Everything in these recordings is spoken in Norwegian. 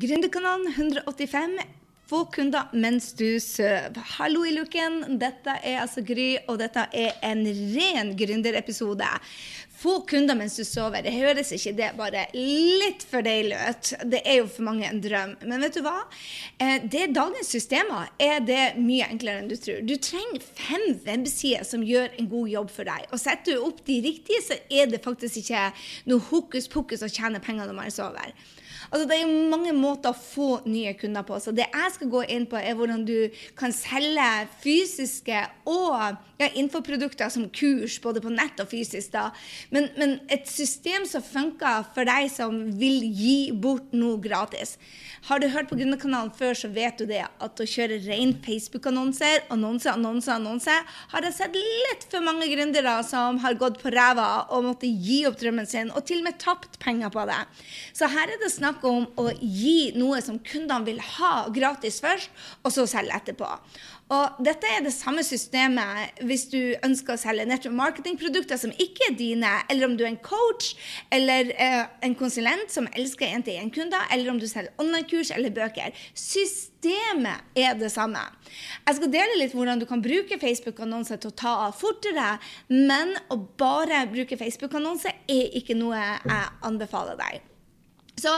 Gründerkanalen 185. Få kunder mens du sover. Hallo i luken. Dette er altså Gry, og dette er en ren gründerepisode. Få kunder mens du sover. Det høres ikke det bare litt for deilig ut. Det er jo for mange en drøm. Men vet du hva? Eh, det dagens systemer er det mye enklere enn du tror. Du trenger fem websider som gjør en god jobb for deg. Og setter du opp de riktige, så er det faktisk ikke noe hokus pokus å tjene penger når man sover. Altså, det er mange måter å få nye kunder på. Så det jeg skal gå inn på, er hvordan du kan selge fysiske og ja, infoprodukter som kurs, både på nett og fysisk. da. Men, men et system som funker for deg som vil gi bort noe gratis. Har du hørt på Gründerkanalen før, så vet du det at å kjøre ren Facebook-annonser, annonse, annonse, annonse, har jeg sett litt for mange gründere som har gått på ræva og måtte gi opp drømmen sin, og til og med tapt penger på det. Så her er det snakk om å gi noe som kundene vil ha gratis først, og så selge etterpå. Og dette er det samme systemet hvis du ønsker å selge nettopp marketingprodukter som ikke er dine, eller om du er en coach eller eh, en konsulent som elsker én-til-én-kunder, eller om du selger online-kurs eller bøker. Systemet er det samme. Jeg skal dele litt hvordan du kan bruke Facebook-annonser til å ta av fortere, men å bare bruke Facebook-annonser er ikke noe jeg anbefaler deg. Så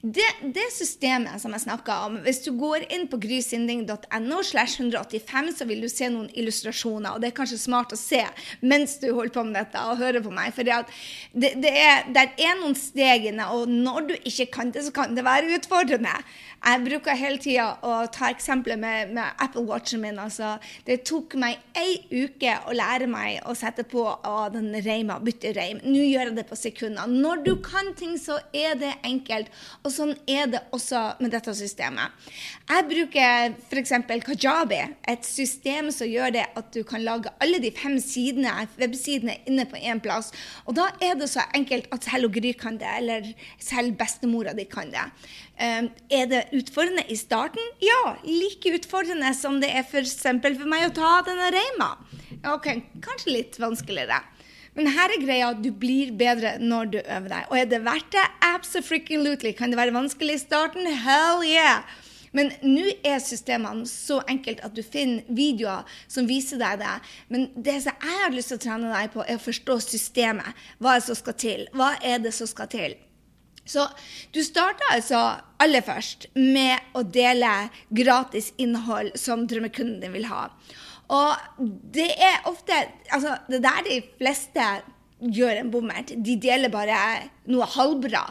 det, det, systemet som jeg snakka om Hvis du går inn på grysynding.no, slash 185, så vil du se noen illustrasjoner. Og det er kanskje smart å se mens du holder på med dette og hører på meg. For det, det, er, det er noen steg inne, og når du ikke kan det, så kan det være utfordrende. Jeg bruker hele tida å ta eksempler med, med Apple Watchen min. Altså, det tok meg ei uke å lære meg å sette på å, den reima, bytte reim. Nå gjør jeg det på sekunder. Når du kan ting, så er det enkelt. Og sånn er det også med dette systemet. Jeg bruker f.eks. Kajabi, et system som gjør det at du kan lage alle de fem sidene, websidene inne på én plass. Og da er det så enkelt at selv Gry kan det, eller selv bestemora di kan det. Um, er det utfordrende i starten? Ja, like utfordrende som det er f.eks. For, for meg å ta denne reima. Ok, Kanskje litt vanskeligere. Men her er greia at du blir bedre når du øver deg. Og er det verdt det? Absolutely. Kan det være vanskelig i starten? Hell yeah! Men nå er systemene så enkelt at du finner videoer som viser deg det. Men det som jeg har lyst til å trene deg på, er å forstå systemet. Hva er det som skal til? Hva er det som skal til? Så du starter altså aller først med å dele gratis innhold som drømmekunden din vil ha. Og det er ofte Altså, det der de fleste gjør en bommert. De deler bare noe halvbra.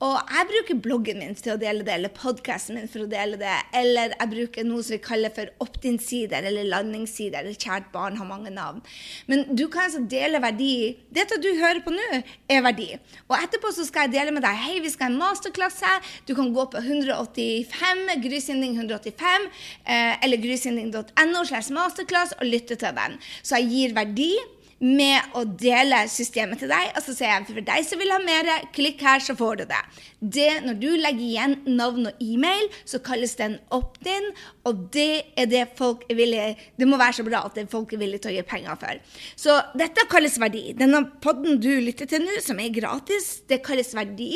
Og jeg bruker bloggen min til å dele det, eller podkasten min for å dele det. Eller jeg bruker noe som vi kaller for opt-in-sider eller landingssider. Kjært barn har mange navn. Men du kan altså dele verdi. Dette du hører på nå, er verdi. Og etterpå så skal jeg dele med deg hei, vi skal ha en masterklasse. Du kan gå på 185, Grysynding 185, eh, eller grysynding.no slash masterclass og lytte til den. Så jeg gir verdi med å dele systemet til deg. Og så sier jeg for deg som vil ha mer, klikk her, så får du det. det. Når du legger igjen navn og e-mail, så kalles den opt-in, og det er det folk er villige Det må være så bra at folk er villige til å gi penger for. Så dette kalles verdi. Denne podden du lytter til nå, som er gratis, det kalles verdi.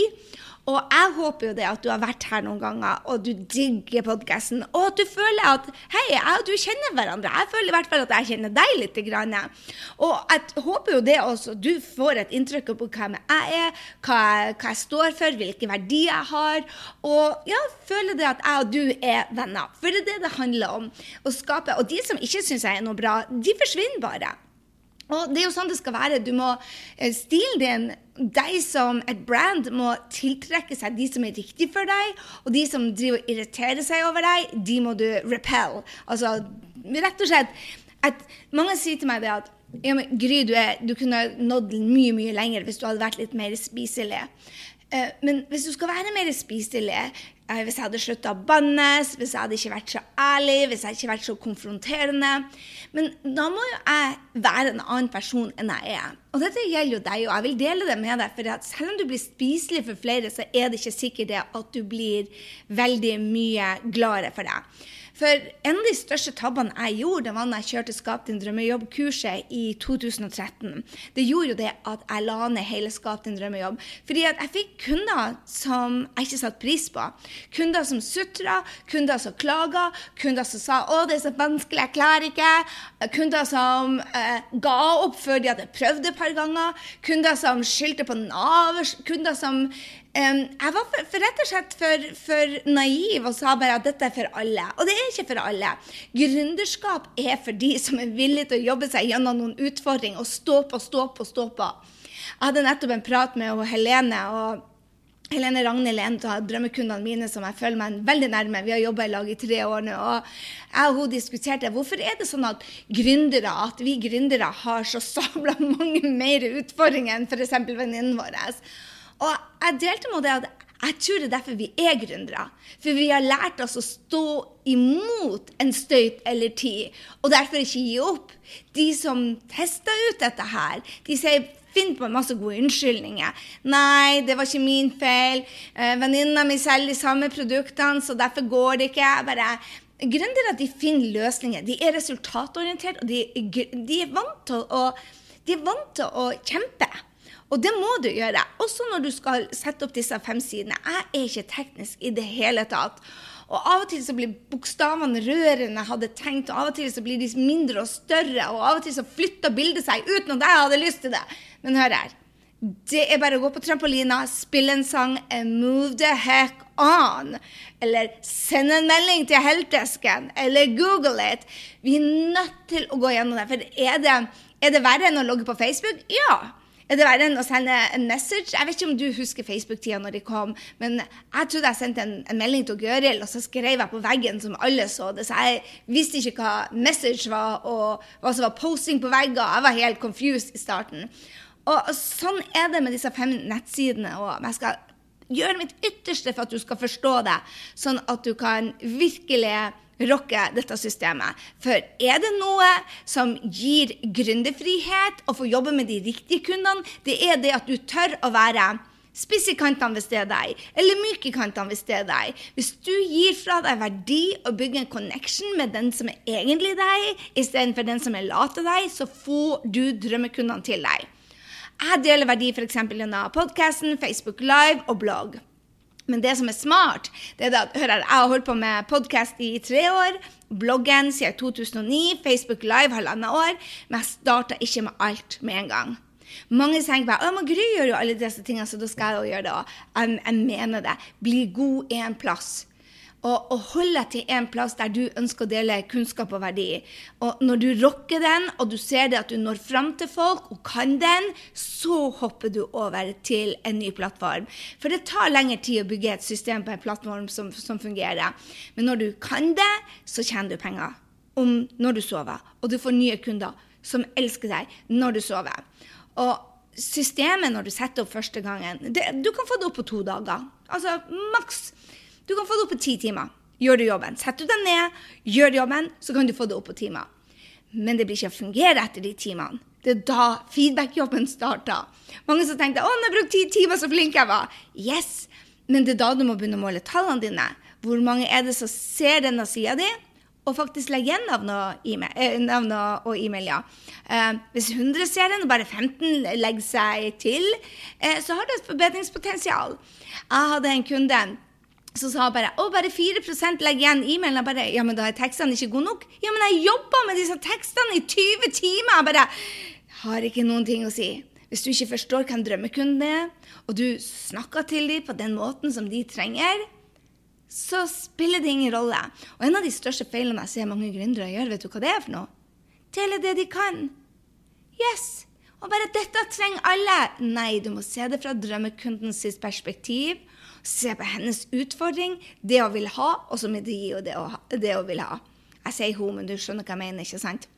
Og jeg håper jo det at du har vært her noen ganger, og du digger podkasten, og at du føler at hei, jeg og du kjenner hverandre. Jeg føler i hvert fall at jeg kjenner deg litt. Og jeg håper jo det også. Du får et inntrykk av hvem jeg er, hva jeg, hva jeg står for, hvilke verdier jeg har. Og ja, føler det at jeg og du er venner. For det er det det handler om. Å skape. Og de som ikke syns jeg er noe bra, de forsvinner bare. Og det er jo sånn det skal være. Du må, eh, Stilen din, deg som et brand, må tiltrekke seg de som er riktige for deg. Og de som driver og irriterer seg over deg, de må du repel. Altså rett og slett at Mange sier til meg det at ja, men Gry, du, er, du kunne nådd mye mye lenger hvis du hadde vært litt mer spiselig. Uh, men hvis du skal være mer spiselig, hvis jeg hadde slutta å bannes, hvis jeg hadde ikke vært så ærlig, hvis jeg ikke vært så konfronterende Men da må jo jeg være en annen person enn jeg er. Og dette gjelder jo deg, og jeg vil dele det med deg. For selv om du blir spiselig for flere, så er det ikke sikkert det at du blir veldig mye gladere for deg. For en av de største tabbene jeg gjorde, det var da jeg kjørte Skap din drømmejobb-kurset i 2013. Det gjorde jo det at jeg la ned hele Skap din drømmejobb. Fordi at jeg fikk kunder som jeg ikke satte pris på. Kunder som sutra, kunder som klaga, kunder som sa 'Å, det er så vanskelig, jeg klarer ikke'. Kunder som eh, ga opp før de hadde prøvd et par ganger. Kunder som skyldte på Nav. Kunder som Um, jeg var for, for, rett og slett for, for, naiv og sa bare at dette er for alle. Og det er ikke for alle. Gründerskap er for de som er villige til å jobbe seg gjennom noen utfordringer og stå på, stå på, stå på. Jeg hadde nettopp en prat med Helene. og Helene Ragnhild er en av drømmekundene mine som jeg føler meg veldig nærme. Vi har jobba i lag i tre år nå. og Jeg og hun diskuterte hvorfor er det sånn at gründere, at vi gründere har så sabla mange mer utfordringer enn f.eks. venninnen vår. Og jeg delte med det at jeg tror det er derfor vi er gründere. For vi har lært oss å stå imot en støyt eller tid, og derfor ikke gi opp. De som tester ut dette her, de sier Finn på masse gode unnskyldninger. 'Nei, det var ikke min feil. Eh, Venninna mi selger de samme produktene, så derfor går det ikke.' Bare Gründere de finner løsninger. De er resultatorientert, og de, de, er vant til å, de er vant til å kjempe. Og det må du gjøre. Også når du skal sette opp disse fem sidene. Jeg er ikke teknisk i det hele tatt. Og av og til så blir bokstavene rødere enn jeg hadde tenkt, og av og til så blir de mindre og større, og av og til så flytter bildet seg uten at jeg hadde lyst til det. Men hør her. Det er bare å gå på trampolina, spille en sang, and move the heck on. Eller send en melding til heltesken, eller google it. Vi er nødt til å gå gjennom det. For er det, er det verre enn å logge på Facebook? Ja. Er det verre enn å sende en message? Jeg vet ikke om du husker Facebook-tida når de kom, men jeg trodde jeg sendte en, en melding til Gøril, og så skrev jeg på veggen som alle så det. Så jeg visste ikke hva message var, og hva som var posting på vegger. Jeg var helt confused i starten. Og sånn er det med disse fem nettsidene. og jeg skal gjøre mitt ytterste for at du skal forstå det, sånn at du kan virkelig rocke dette systemet. For er det noe som gir gründerfrihet og får jobbe med de riktige kundene, det er det at du tør å være spiss i kantene hvis det er deg, eller myk i kantene hvis det er deg. Hvis du gir fra deg verdi og bygger en connection med den som er egentlig deg, istedenfor den som er late deg, så får du drømmekundene til deg. Jeg deler verdi f.eks. gjennom podkasten, Facebook Live og blogg. Men det som er smart, det er at hør her, jeg har holdt på med podkast i tre år. Bloggen siden 2009. Facebook Live halvannet år. Men jeg starta ikke med alt med en gang. Mange tenker bare at Gry gjør jo alle disse tingene, så da skal jeg jo gjøre det òg. Jeg, jeg mener det. Bli god én plass og, og hold deg til en plass der du ønsker å dele kunnskap og verdi. Og når du rocker den, og du ser det at du når fram til folk og kan den, så hopper du over til en ny plattform. For det tar lengre tid å bygge et system på en plattform som, som fungerer. Men når du kan det, så tjener du penger om når du sover. Og du får nye kunder som elsker deg når du sover. Og systemet når du setter opp første gangen det, Du kan få det opp på to dager. Altså maks du kan få det opp på ti timer. Gjør du jobben. Setter du deg ned, gjør jobben, så kan du få det opp på timer. Men det blir ikke å fungere etter de timene. Det er da feedback-jobben starter. Mange som tenkte 'Å, nå har jeg brukt ti timer, så flink jeg var'. Yes, men det er da du må begynne å måle tallene dine. Hvor mange er det som ser denne sida di, og faktisk legger igjen navn. Eh, og e-mail ja. eh, hvis 100 ser den, og bare 15 legger seg til, eh, så har det et forbedringspotensial. Jeg hadde en kunde så sa hun bare å, bare 4 legger igjen e-mailen. Jeg bare ja, men da er tekstene ikke gode nok. Ja, men jeg jobba med disse tekstene i 20 timer. Jeg bare har ikke noen ting å si. Hvis du ikke forstår hvem drømmekunden er, og du snakker til dem på den måten som de trenger, så spiller det ingen rolle. Og en av de største feilene jeg ser mange gründere gjøre, vet du hva det er for noe? Dele det de kan. Yes. Og bare 'dette trenger alle'. Nei, du må se det fra drømmekundens perspektiv se på hennes utfordring, det hun vil ha, og så de og det hun, det hun vil ha. Jeg sier hun, men du skjønner hva jeg mener, ikke sant?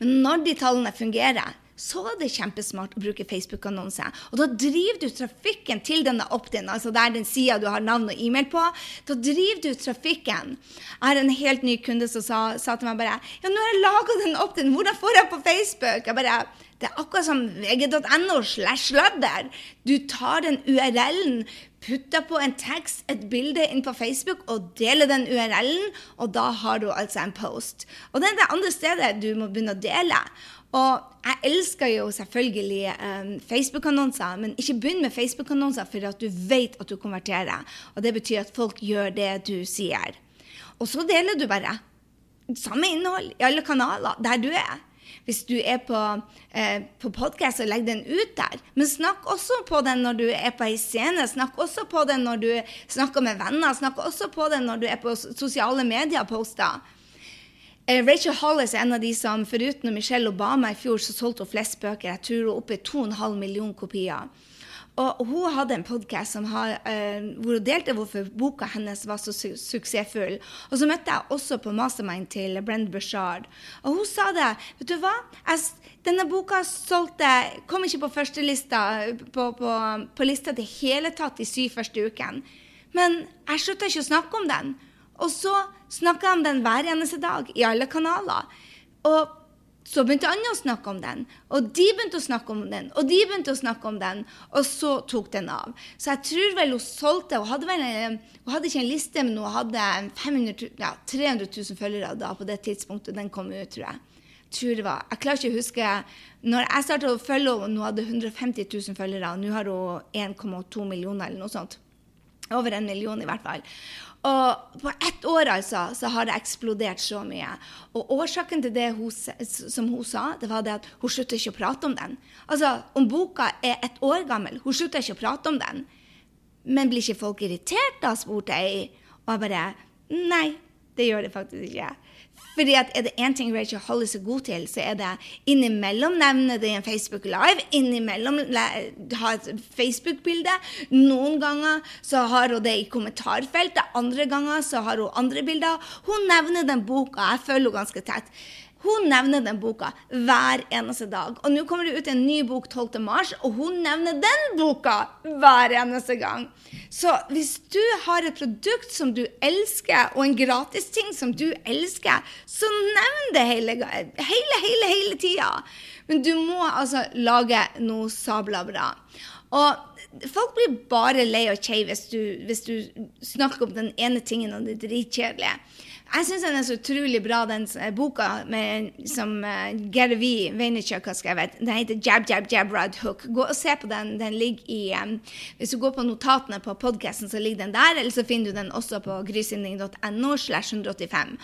Men når de tallene fungerer, så er det kjempesmart å bruke Facebook-annonser. Og da driver du trafikken til denne opt-in, altså der den sida du har navn og e-mail på. Da driver du trafikken. Jeg har en helt ny kunde som sa, sa til meg bare Ja, nå har jeg laga den opt-in, hvordan får jeg på Facebook? Jeg bare Det er akkurat som vg.no slash sladder. Du tar den URL-en, putter på en tekst, et bilde inn på Facebook og deler den URL-en, og da har du altså en post. Og det er det andre stedet du må begynne å dele. Og jeg elsker jo selvfølgelig um, Facebook-annonser, men ikke begynn med Facebook-annonser for at du vet at du konverterer. Og det betyr at folk gjør det du sier. Og så deler du bare samme innhold i alle kanaler der du er. Hvis du er på, eh, på podkast, så legg den ut der. Men snakk også på den når du er på ei scene. Snakk også på den når du snakker med venner. Snakk også på den når du er på sosiale medier-poster. Eh, Rachel Hollis er en av de som foruten Michelle Obama i fjor, så solgte hun flest bøker. Jeg tror hun oppe i 2,5 millioner kopier. Og hun hadde en podkast uh, hvor hun delte hvorfor boka hennes var så su suksessfull. Og så møtte jeg også på mastermind til Brend Bushard. Og hun sa det. Vet du hva? Jeg, denne boka solgte Kom ikke på førstelista på, på, på lista til hele tatt de syv første ukene. Men jeg slutta ikke å snakke om den. Og så snakka jeg om den hver eneste dag i alle kanaler. Og så begynte andre å snakke om den, og de begynte å snakke om den, og de begynte å snakke om den, og så tok den av. Så jeg tror vel hun solgte Hun hadde, vel, hun hadde ikke en liste, men hun hadde 500, ja, 300 000 følgere da på det tidspunktet den kom ut, tror. Jeg, tror det var, jeg klarer ikke å huske Når jeg startet å følge henne, hun hadde 150 000 følgere, og nå har hun 1,2 millioner eller noe sånt. Over en million, i hvert fall. Og på ett år altså, så har det eksplodert så mye. Og årsaken til det hun, som hun sa, det var det at hun slutter ikke å prate om den. Altså, Om boka er et år gammel, hun slutter ikke å prate om den. Men blir ikke folk irritert da, spurte jeg. Og jeg bare Nei, det gjør det faktisk ikke. Fordi at Er det én ting Rachel Hollis er god til, så er det innimellom nevne det i en Facebook Live. Innimellom ha et Facebook-bilde. Noen ganger så har hun det i kommentarfeltet. Andre ganger så har hun andre bilder. Hun nevner den boka. Jeg følger henne ganske tett. Hun nevner den boka hver eneste dag. Og nå kommer det ut en ny bok 12. mars, og hun nevner den boka hver eneste gang. Så hvis du har et produkt som du elsker, og en gratisting som du elsker, så nevn det hele, hele, hele, hele tida. Men du må altså lage noe sabla bra. Og folk blir bare lei og kjei hvis, hvis, du snakker om den ene tingen og det dritkjedelige. Jeg syns den er så utrolig bra, den boka med, som Gary V. Vaynerchuk har skrevet. Den heter Jab, Jab, Jab, right Hook. Gå og se på den. Den ligger i um, Hvis du går på notatene på podkasten, så ligger den der. Eller så finner du den også på grysynding.no slash 185.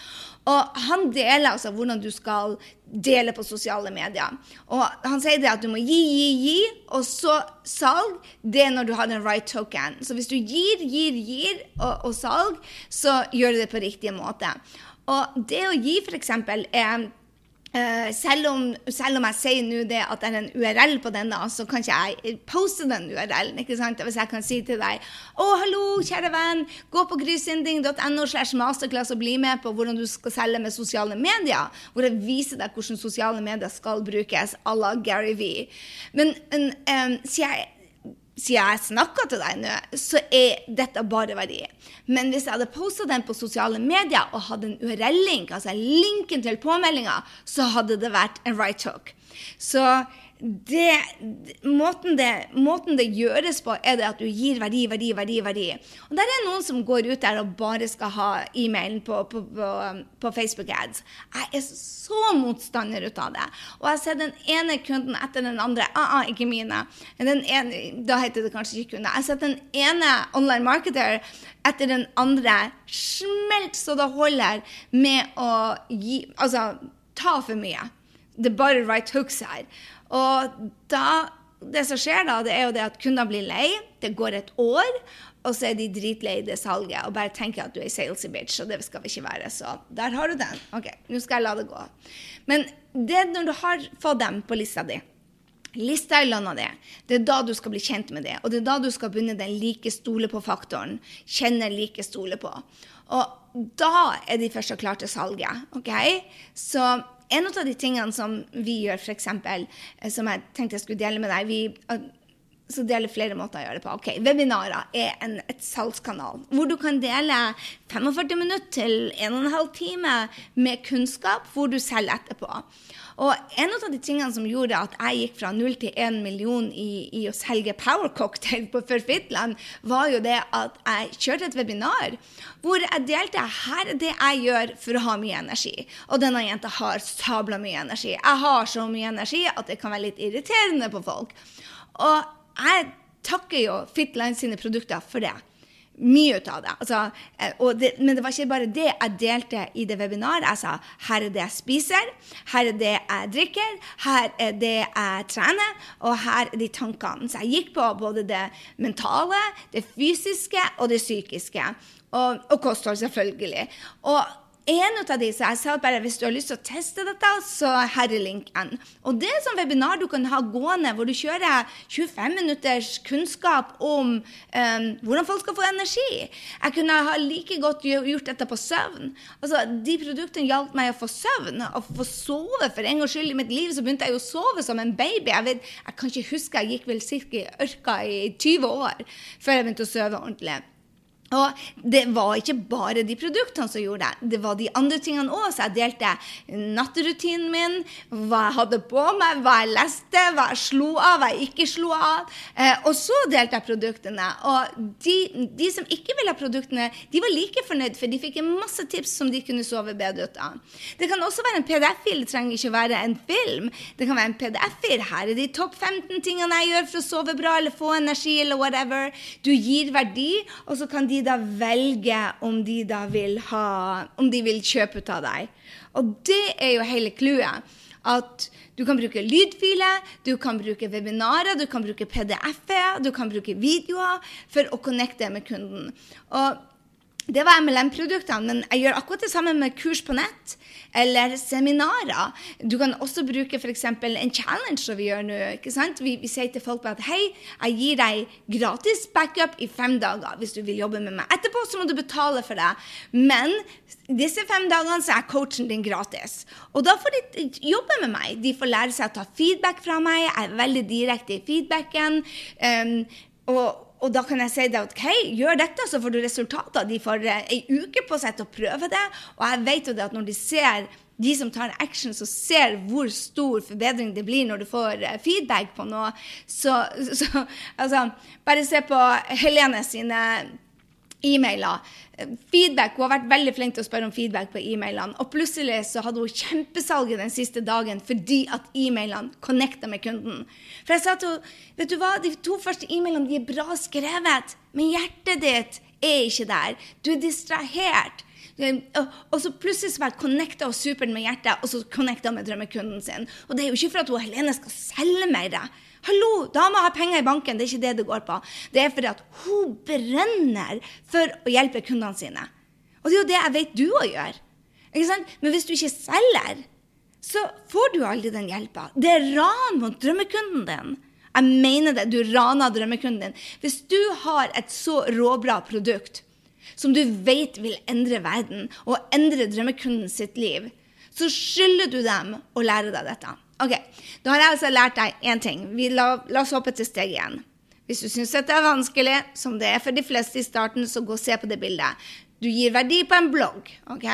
Og han deler altså hvordan du skal dele på sosiale medier. Og han sier det at du må gi, gi, gi, og så salg. Det er når du har den right token. Så hvis du gir, gir, gir og, og salg, så gjør du det på riktig måte. Og det å gi, f.eks., er selv, om, selv, om, jeg sier nå det at det er en URL på denne, så kan ikke jeg poste den URL-en. ikke sant? Hvis jeg kan si til deg å, hallo, kjære venn, gå på grysynding.no slash masterclass og bli med på hvordan du skal selge med sosiale medier. Hvor jeg viser deg hvordan sosiale medier skal brukes à la Gary V. Men, um, um, sier jeg siden jeg snakker til deg nå, så er dette bare verdi. Men hvis jeg hadde posta den på sosiale medier og hadde en URL-link, altså linken til påmeldinga, så hadde det vært en right talk. Så det, måten, det, måten, det, gjøres på, er det at du gir verdi, verdi, verdi. verdi. Og der er noen som går ut der og bare skal ha e-mailen på, på, på, på, Facebook ads. Jeg er så motstander ut av det. Og jeg ser den ene kunden etter den andre. Ah, ah, ikke mine. Ene, da heter det kanskje ikke kunde. Jeg har sett den ene online marketer etter den andre smelt så det holder med å gi Altså ta for mye. Det er bare right hooks her. Og da, det som skjer da, det er jo det at kundene blir lei. Det går et år, og så er de dritlei det salget og bare tenker at du er salesy bitch, og det skal vi ikke være. Så der har du den. OK, nå skal jeg la det gå. Men det når du har fått dem på lista di. Lista i lønna di. Det er da du skal bli kjent med det. Og det er da du skal begynne den like stole på-faktoren. Kjenne like stole på. Og da er de først klare til salget. OK? Så en av de tingene som vi gjør, f.eks., eh, som jeg tenkte jeg skulle dele med deg vi, så deler flere måter å gjøre det på. Ok, Webinarer er en, et salgskanal hvor du kan dele 45 minutter til 1 12 time med kunnskap hvor du selger etterpå. Og en av de tingene som gjorde at jeg gikk fra null til én million i, i, å selge Power Cocktail på Fitland, var jo det at jeg kjørte et webinar hvor jeg delte her er det jeg gjør for å ha mye energi. Og denne jenta har sabla mye energi. Jeg har så mye energi at det kan være litt irriterende på folk. Og jeg takker jo Fitland sine produkter for det mye ut av det. Altså, eh, det. Men det var ikke bare det jeg delte i det webinaret. Jeg sa her er det jeg spiser, her er det jeg drikker, her er det jeg trener, og her er de tankene. Så jeg gikk på både det mentale, det fysiske og det psykiske. Og, og kosthold, selvfølgelig. Og en av så jeg sa bare hvis du har lyst til å teste dette, så her er linken. Og det er sånn webinar du kan ha gående, hvor du kjører 25 minutters kunnskap om um, hvordan folk skal få energi. Jeg kunne ha like godt gjort dette på søvn. Altså, De produktene hjalp meg å få søvn, å få sove. For en gangs skyld i mitt liv så begynte jeg å sove som en baby. Jeg, vet, jeg kan ikke huske, jeg gikk vel ca. ørka i 20 år før jeg begynte å sove ordentlig. Og det var ikke bare de produktene som gjorde det. Det var de andre tingene òg. Så jeg delte natterutinen min, hva jeg hadde på meg, hva jeg leste, hva jeg slo av, hva jeg ikke slo av. Eh, og så delte jeg produktene. Og de, de, som ikke ville ha produktene, de var like fornøyd, for de fikk masse tips som de kunne sove bedre ut av. Det kan også være en PDF-fil, det trenger ikke være en film. Det kan være en PDF-fil. Her er de topp 15 tingene jeg gjør for å sove bra eller få energi eller whatever. Du gir verdi, og så kan de da velge om de da vil ha Om de vil kjøpe ut av deg. Og det er jo hele clouet. At du kan bruke lydfiler, du kan bruke webinarer, du kan bruke PDF-er, du kan bruke videoer for å connecte med kunden. Og det var MLM-produktene, men jeg gjør akkurat det samme med kurs på nett eller seminarer. Du kan også bruke f.eks. en challenge som vi gjør nå. ikke sant? Vi, vi, sier til folk at hei, jeg gir deg gratis backup i fem dager. Hvis du vil jobbe med meg etterpå, så må du betale for det. Men disse fem dagene så er coachen din gratis. Og da får de jobbe med meg. De får lære seg å ta feedback fra meg. Jeg er veldig direkte i feedbacken. Um, og og da kan jeg si det at ok, gjør dette, så får du resultater. De får ei eh, uke på seg til å prøve det. Og jeg vet jo det at når de ser de som tar action, så ser hvor stor forbedring det blir når du får eh, feedback på noe. Så, så altså, bare se på Helene sine e-mailer. Feedback, Hun har vært veldig flink til å spørre om feedback på e-mailene. Og plutselig så hadde hun kjempesalget den siste dagen fordi at e-mailene connecta med kunden. For jeg sa til henne vet du hva, de to første e-mailene de er bra skrevet, men hjertet ditt er ikke der. Du er distrahert. Og så plutselig så var jeg connecta og supert med hjertet, og så connecta med drømmekunden sin. Og det er jo ikke for at hun Helene skal selge mer. Hallo, dama har penger i banken. Det er ikke det det går på. Det er fordi at hun brenner for å hjelpe kundene sine. Og det er jo det jeg vet du òg gjør. Men hvis du ikke selger, så får du aldri den hjelpa. Det er ran mot drømmekunden din. Jeg mener det. Du raner drømmekunden din. Hvis du har et så råbra produkt som du vet vil endre verden og endre drømmekunden sitt liv, så skylder du dem å lære deg dette. Ok, Da har jeg altså lært deg én ting. La, la, oss hoppe til steg igjen. Hvis du syns dette er vanskelig, som det er for de fleste i starten, så gå og se på det bildet. Du gir verdi på en blogg. ok?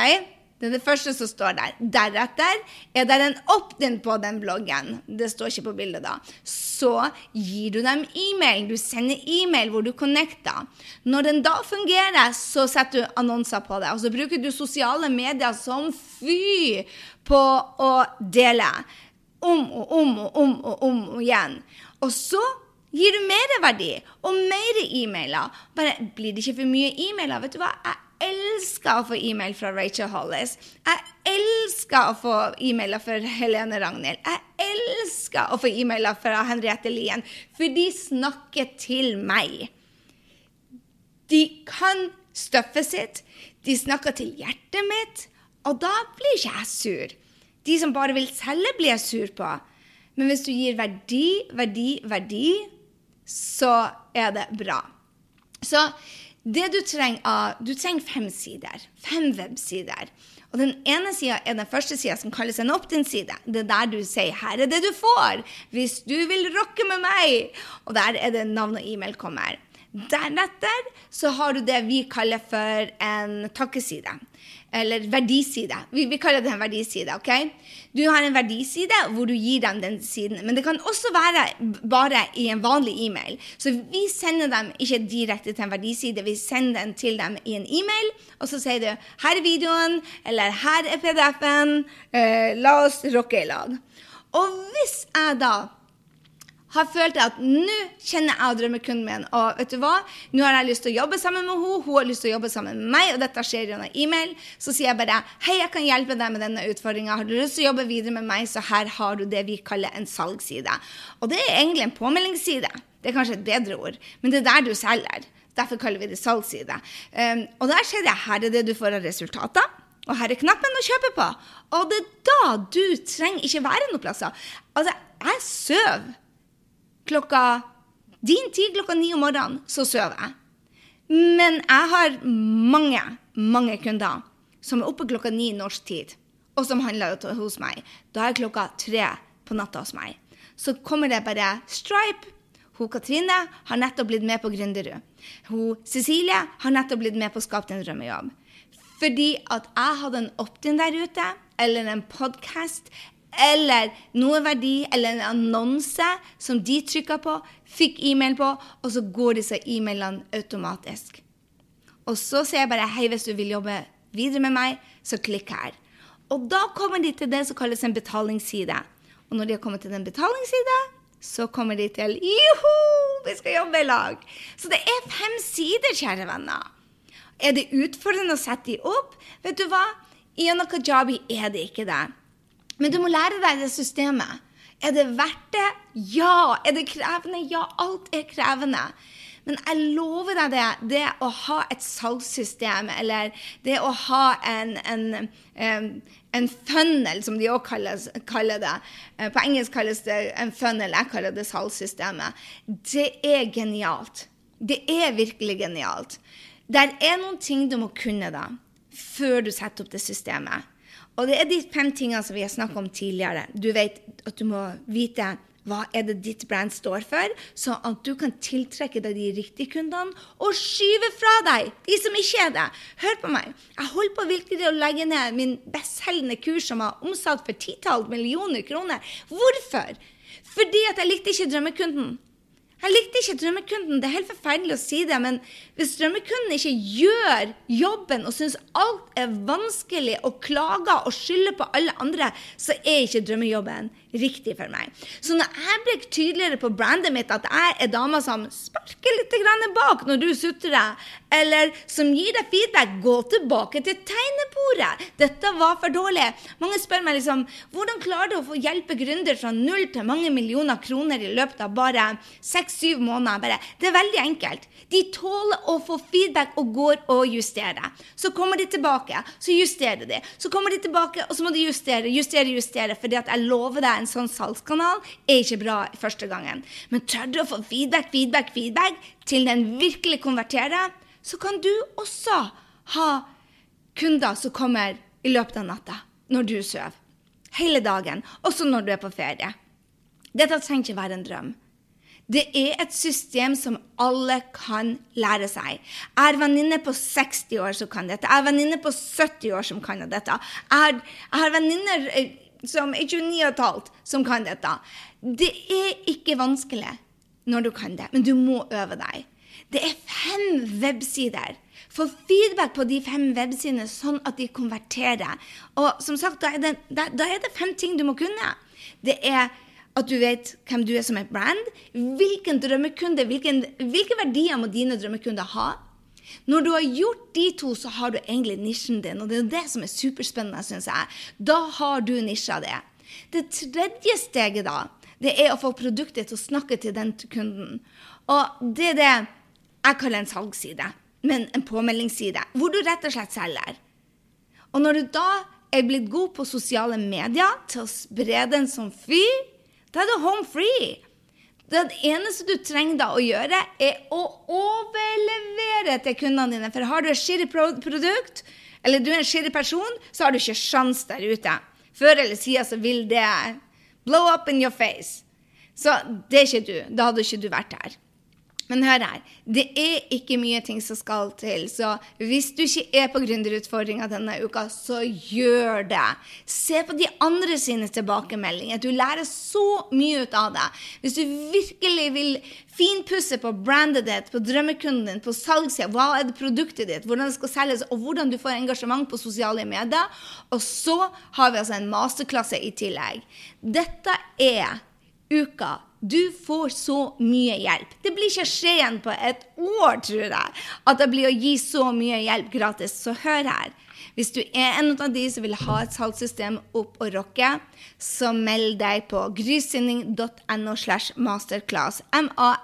Det er det første som står der. Deretter er det en opt-in på den bloggen. Det står ikke på bildet da. Så gir du dem e-mail. Du sender e-mail hvor du connecter. Når den da fungerer, så setter du annonser på det. Og så bruker du sosiale medier som fy på å dele om og om og om og om igjen. Og så gir du mer verdi og mer e-mailer. Bare blir det ikke for mye e-mailer? Vet du hva? Jeg elsker å få e-mail fra Rachel Hollis. Jeg elsker å få e-mailer fra Helene Ragnhild. Jeg elsker å få e-mailer fra Henriette Lien, for de snakker til meg. De kan støffet sitt, de snakker til hjertet mitt, og da blir ikke jeg sur. De som bare vil selge, blir jeg sur på. Men hvis du gir verdi, verdi, verdi, så er det bra. Så det du trenger av Du trenger fem sider. Fem websider. Og den ene sida er den første sida, som kalles en opt-in-side. Det er der du sier 'her er det du får' hvis du vil rocke med meg. Og der er det navn og e-mail kommer. Deretter så har du det vi kaller for en takkeside. Eller verdiside. Vi, vi kaller det en verdiside. ok? Du har en verdiside hvor du gir dem den siden. Men det kan også være bare i en vanlig e-mail. Så vi sender dem ikke direkte til en verdiside, vi sender den til dem i en e-mail. Og så sier du 'her er videoen', eller 'her er PDF-en', eh, la oss rocke i lag. Og hvis jeg da har følt at nå kjenner jeg drømmekunden min, og vet du hva, nå har jeg lyst til å jobbe sammen med henne, hun har lyst til å jobbe sammen med meg, og dette skjer gjennom e-mail, så sier jeg bare hei, jeg kan hjelpe deg med denne utfordringa. Har du lyst til å jobbe videre med meg, så her har du det vi kaller en salgsside. Og det er egentlig en påmeldingsside. Det er kanskje et bedre ord, men det er der du selger. Derfor kaller vi det salgsside. Um, og der ser jeg her er det du får av resultater. Og her er knappen å kjøpe på. Og det er da du trenger ikke være noen plasser. Altså, jeg sover klokka Din tid klokka ni om morgenen, så sover jeg. Men jeg har mange, mange kunder som er oppe klokka ni norsk tid, og som handler hos meg. Da er klokka tre på natta hos meg. Så kommer det bare Stripe. Hun Katrine har nettopp blitt med på Gründerud. Hun Cecilie har nettopp blitt med på Skap din drømmejobb. Fordi at jeg hadde en opt-in der ute, eller en podkast, eller noe verdi, eller en annonse som de trykka på, fikk e-mail på, og så går disse e-mailene automatisk. Og så sier jeg bare hei, hvis du vil jobbe videre med meg, så klikk her. Og da kommer de til det som kalles en betalingsside. Og når de har kommet til den betalingsside, så kommer de til Joho, vi skal jobbe i lag! Så det er fem sider, kjære venner. Er det utfordrende å sette de opp? Vet du hva? I kajabi er det ikke det. Men du må lære deg det systemet. Er det verdt det? Ja. Er det krevende? Ja, alt er krevende. Men jeg lover deg det. Det å ha et salgssystem, eller det å ha en, en, en funnel, som de òg kaller det eh, På engelsk kalles det en funnel, jeg kaller det salgssystemet. Det er genialt. Det er virkelig genialt. Det er noen ting du må kunne da, før du setter opp det systemet. Og det er de fem tingene som vi har snakket om tidligere. Du vet at du må vite hva er det ditt brand står for, så at du kan tiltrekke deg de riktige kundene og skyve fra deg de som ikke er det. Hør på meg. Jeg holder på virkelig å legge ned min bestselgende kurs som har omsatt for titalls millioner kroner. Hvorfor? Fordi at jeg likte ikke drømmekunden. Jeg likte ikke drømmekunden. Det er helt forferdelig å si det, men hvis drømmekunden ikke gjør jobben og syns alt er vanskelig og klager og skylder på alle andre, så er ikke drømmejobben riktig for meg. Så når jeg blir tydeligere på brandet mitt at jeg er dama som sparker litt bak når du sutrer, eller som gir deg feedback, gå tilbake til tegnebordet. Dette var for dårlig. Mange spør meg liksom hvordan klarer du å få hjelpe gründer fra null til mange millioner kroner i løpet av bare seks-syv måneder? Bare, det er veldig enkelt. De tåler å få feedback og går og justerer. Så kommer de tilbake, så justerer de. Så kommer de tilbake, og så må de justere, justere, justere. fordi at jeg lover deg en sånn salgskanal er ikke bra første gangen. Men tør du å få feedback, feedback, feedback til den virkelig konverterer, så kan du også ha kunder som kommer i løpet av natta når du sover. Hele dagen, også når du er på ferie. Dette trenger ikke være en drøm. Det er et system som alle kan lære seg. Jeg har venninner på 60 år som kan dette. Jeg har venninner på 70 år som kan dette. Jeg har, har venninner eh, som er 29 15 som kan dette. Det er ikke vanskelig når du kan det, men du må øve deg. Det er fem websider. Få feedback på de fem websidene, sånn at de konverterer. Og som sagt, da er, det, da, da er det fem ting du må kunne. Det er at du vet hvem du er som et brand. Hvilken drømmekunde, hvilken, hvilke verdier må dine drømmekunder ha? Når du har gjort de to, så har du egentlig nisjen din. Og det er det som er superspennende, syns jeg. Da har du nisja det. Det tredje steget, da, det er å få produktet til å snakke til den kunden. Og det er det jeg kaller en salgsside, men en påmeldingsside, hvor du rett og slett selger. Og når du da er blitt god på sosiale medier til å spre den som fy, da er du home free. Det eneste du trenger da å gjøre, er å overlevere til kundene dine. For har du et skirrig produkt, eller du er en skirrig person, så har du ikke sjans der ute. Før eller siden så vil det blow up in your face. Så det er ikke du. Da hadde ikke du vært her. Men hør her, det er ikke mye ting som skal til. Så hvis du ikke er på gründerutfordringa denne uka, så gjør det. Se på de andre sine tilbakemeldinger. Du lærer så mye ut av det. Hvis du virkelig vil finpusse på brandet ditt, på drømmekunden din, på salgssida, hva er det produktet ditt, hvordan det skal selges, og hvordan du får engasjement på sosiale medier. Og så har vi altså en masterklasse i tillegg. Dette er uka du får så mye hjelp. Det blir ikke skje igjen på et år, tror jeg, at det blir å gi så mye hjelp gratis. Så hør her. Hvis du er en av de som vil ha et salgssystem opp og rocke, så meld deg på grysynding.no slash masterclass. M-a-s-t-e-r-c-l-a-s-s.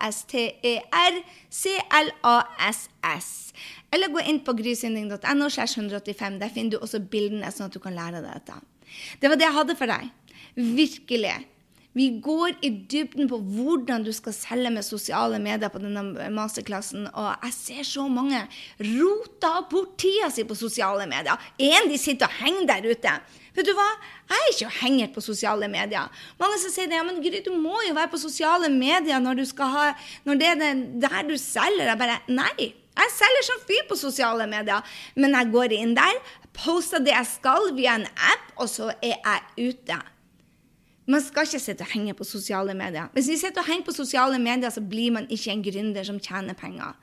Eller gå inn på grysynding.no slash 185. Der finner du også bildene, sånn at du kan lære deg dette. Det var det jeg hadde for deg. Virkelig. Vi går i dybden på hvordan du skal selge med sosiale medier på denne masterklassen. Og jeg ser så mange rota bort tida si på sosiale medier. En de sitter og henger der ute. Vet du hva? Jeg er ikke henger på sosiale medier. Mange som sier det, ja, men Gry, du må jo være på sosiale medier når, ha, når det er der du selger. Jeg bare Nei. Jeg selger som fyr på sosiale medier, men jeg går inn der, poster det jeg skal via en app, og så er jeg ute. Man skal ikke sitte og henge på sosiale medier. Hvis vi sitter og henger på sosiale medier, så blir man ikke en gründer som tjener penger.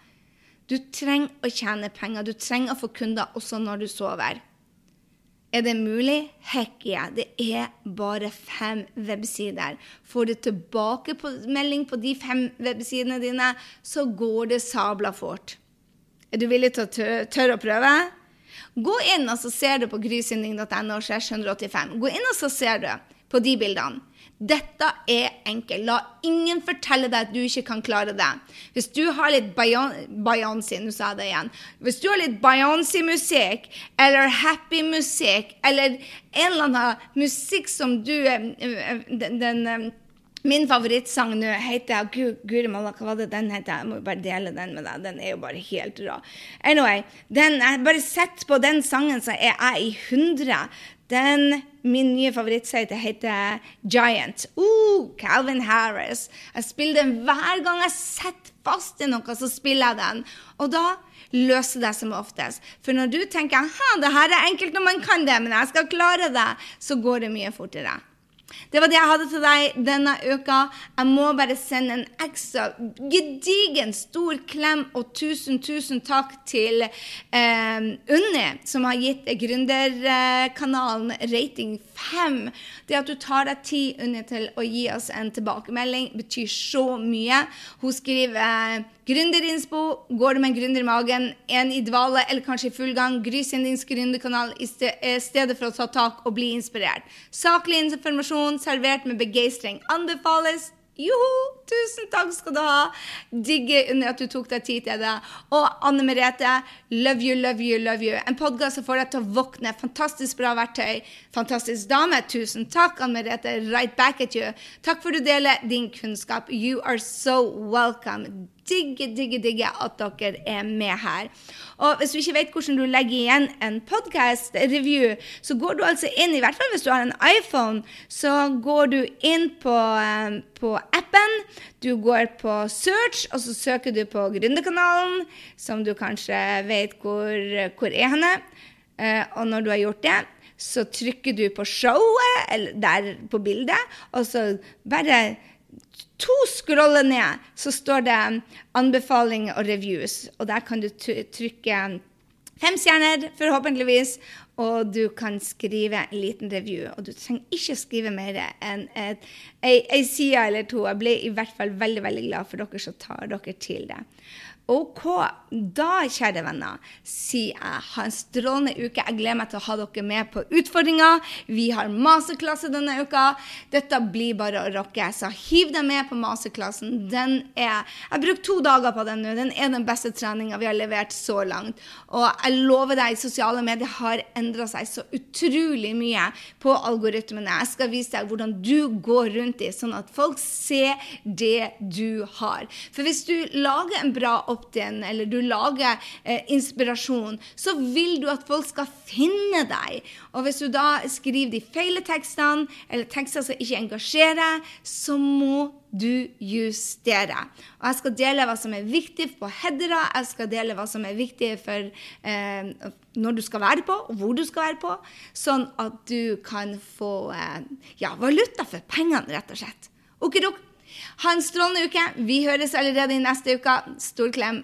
Du trenger å tjene penger. Du trenger å få kunder også når du sover. Er det mulig? Heck yeah. Det er bare fem websider. Får du tilbakemelding på de fem websidene dine, så går det sabla fort. Er du villig til å tørre å prøve? Gå inn og så ser du på grysynding.no. Gå inn og så ser du på de bildene. Dette er enkelt. La ingen fortelle deg at du ikke kan klare det. Hvis du har litt Beyoncé, nå sa jeg det igjen. Hvis du har litt Beyoncé-musikk eller happy musikk eller en eller annen musikk som du Den, den Min favorittsang nå heter Guri malla, hva var det den heter? Jeg må bare dele den med deg. Den er jo bare helt rå. Anyway, den, bare sett på den sangen, så er jeg i hundre. Den, min nye favorittside heter Giant. Uh, Calvin Harris. Jeg spiller den hver gang jeg setter fast i noe, så spiller jeg den. Og da løser det som oftest. For når du tenker at det her er enkelt når man kan det, men jeg skal klare det, så går det mye fortere. Det var det jeg hadde til deg denne uka. Jeg må bare sende en ekstra gedigen stor klem og tusen, tusen takk til eh, Unni, som har gitt Gründerkanalen rating 5. Det at du tar deg tid, under til å gi oss en tilbakemelding, betyr så mye. Hun skriver eh, Gründerinspo. Går du med en gründer i magen, en i dvale eller kanskje i full gang, Gry din gründerkanal i stedet for å ta tak og bli inspirert. Saklig informasjon servert med begeistring anbefales. Joho! Tusen takk skal du ha. Digger at du tok deg tid til det. Og Anne Merete, love you, love you, love you. En podkast som får deg til å våkne. Fantastisk bra verktøy. Fantastisk dame. Tusen takk, Anne Merete. Right back at you. Takk for at du deler din kunnskap. You are so welcome digger, digger, digger at dere er med her. Og hvis du ikke vet hvordan du legger igjen en podkast-review, så går du altså inn, i hvert fall hvis du har en iPhone, så går du inn på, um, på appen. Du går på search, og så søker du på Gründerkanalen, som du kanskje vet hvor, hvor er henne. Uh, og når du har gjort det, så trykker du på showet, eller der på bildet, og så bare to scroller ned, så står det anbefalinger og reviews. Og der kan du trykke fem stjerner, forhåpentligvis, og du kan skrive en liten review. Og du trenger ikke skrive mer enn ei side eller to. Jeg ble i hvert fall veldig veldig glad for dere som tar dere til det. OK, da, kjære venner, sier jeg ha en strålende uke. Jeg gleder meg til å ha dere med på utfordringa. Vi har masterklasse denne uka. Dette blir bare å rocke. Så hiv deg med på masterklassen. Den er Jeg brukt to dager på den nå. Den er den beste treninga vi har levert så langt. Og jeg lover deg, sosiale medier har endra seg så utrolig mye på algoritmene. Jeg skal vise deg hvordan du går rundt i, sånn at folk ser det du har. For hvis du lager en bra oppgave opt-in, eller du lager eh, inspirasjon, så vil du at folk skal finne deg. Og hvis du da skriver de feile tekstene, eller tekster som ikke engasjerer, så må du justere. Og jeg skal dele hva som er viktig på headere, jeg skal dele hva som er viktig for eh, når du skal være på, og hvor du skal være på, sånn at du kan få eh, ja, valuta for pengene, rett og slett. Okidok. Ha en strålende uke. Vi høres allerede i neste uke. Stor klem.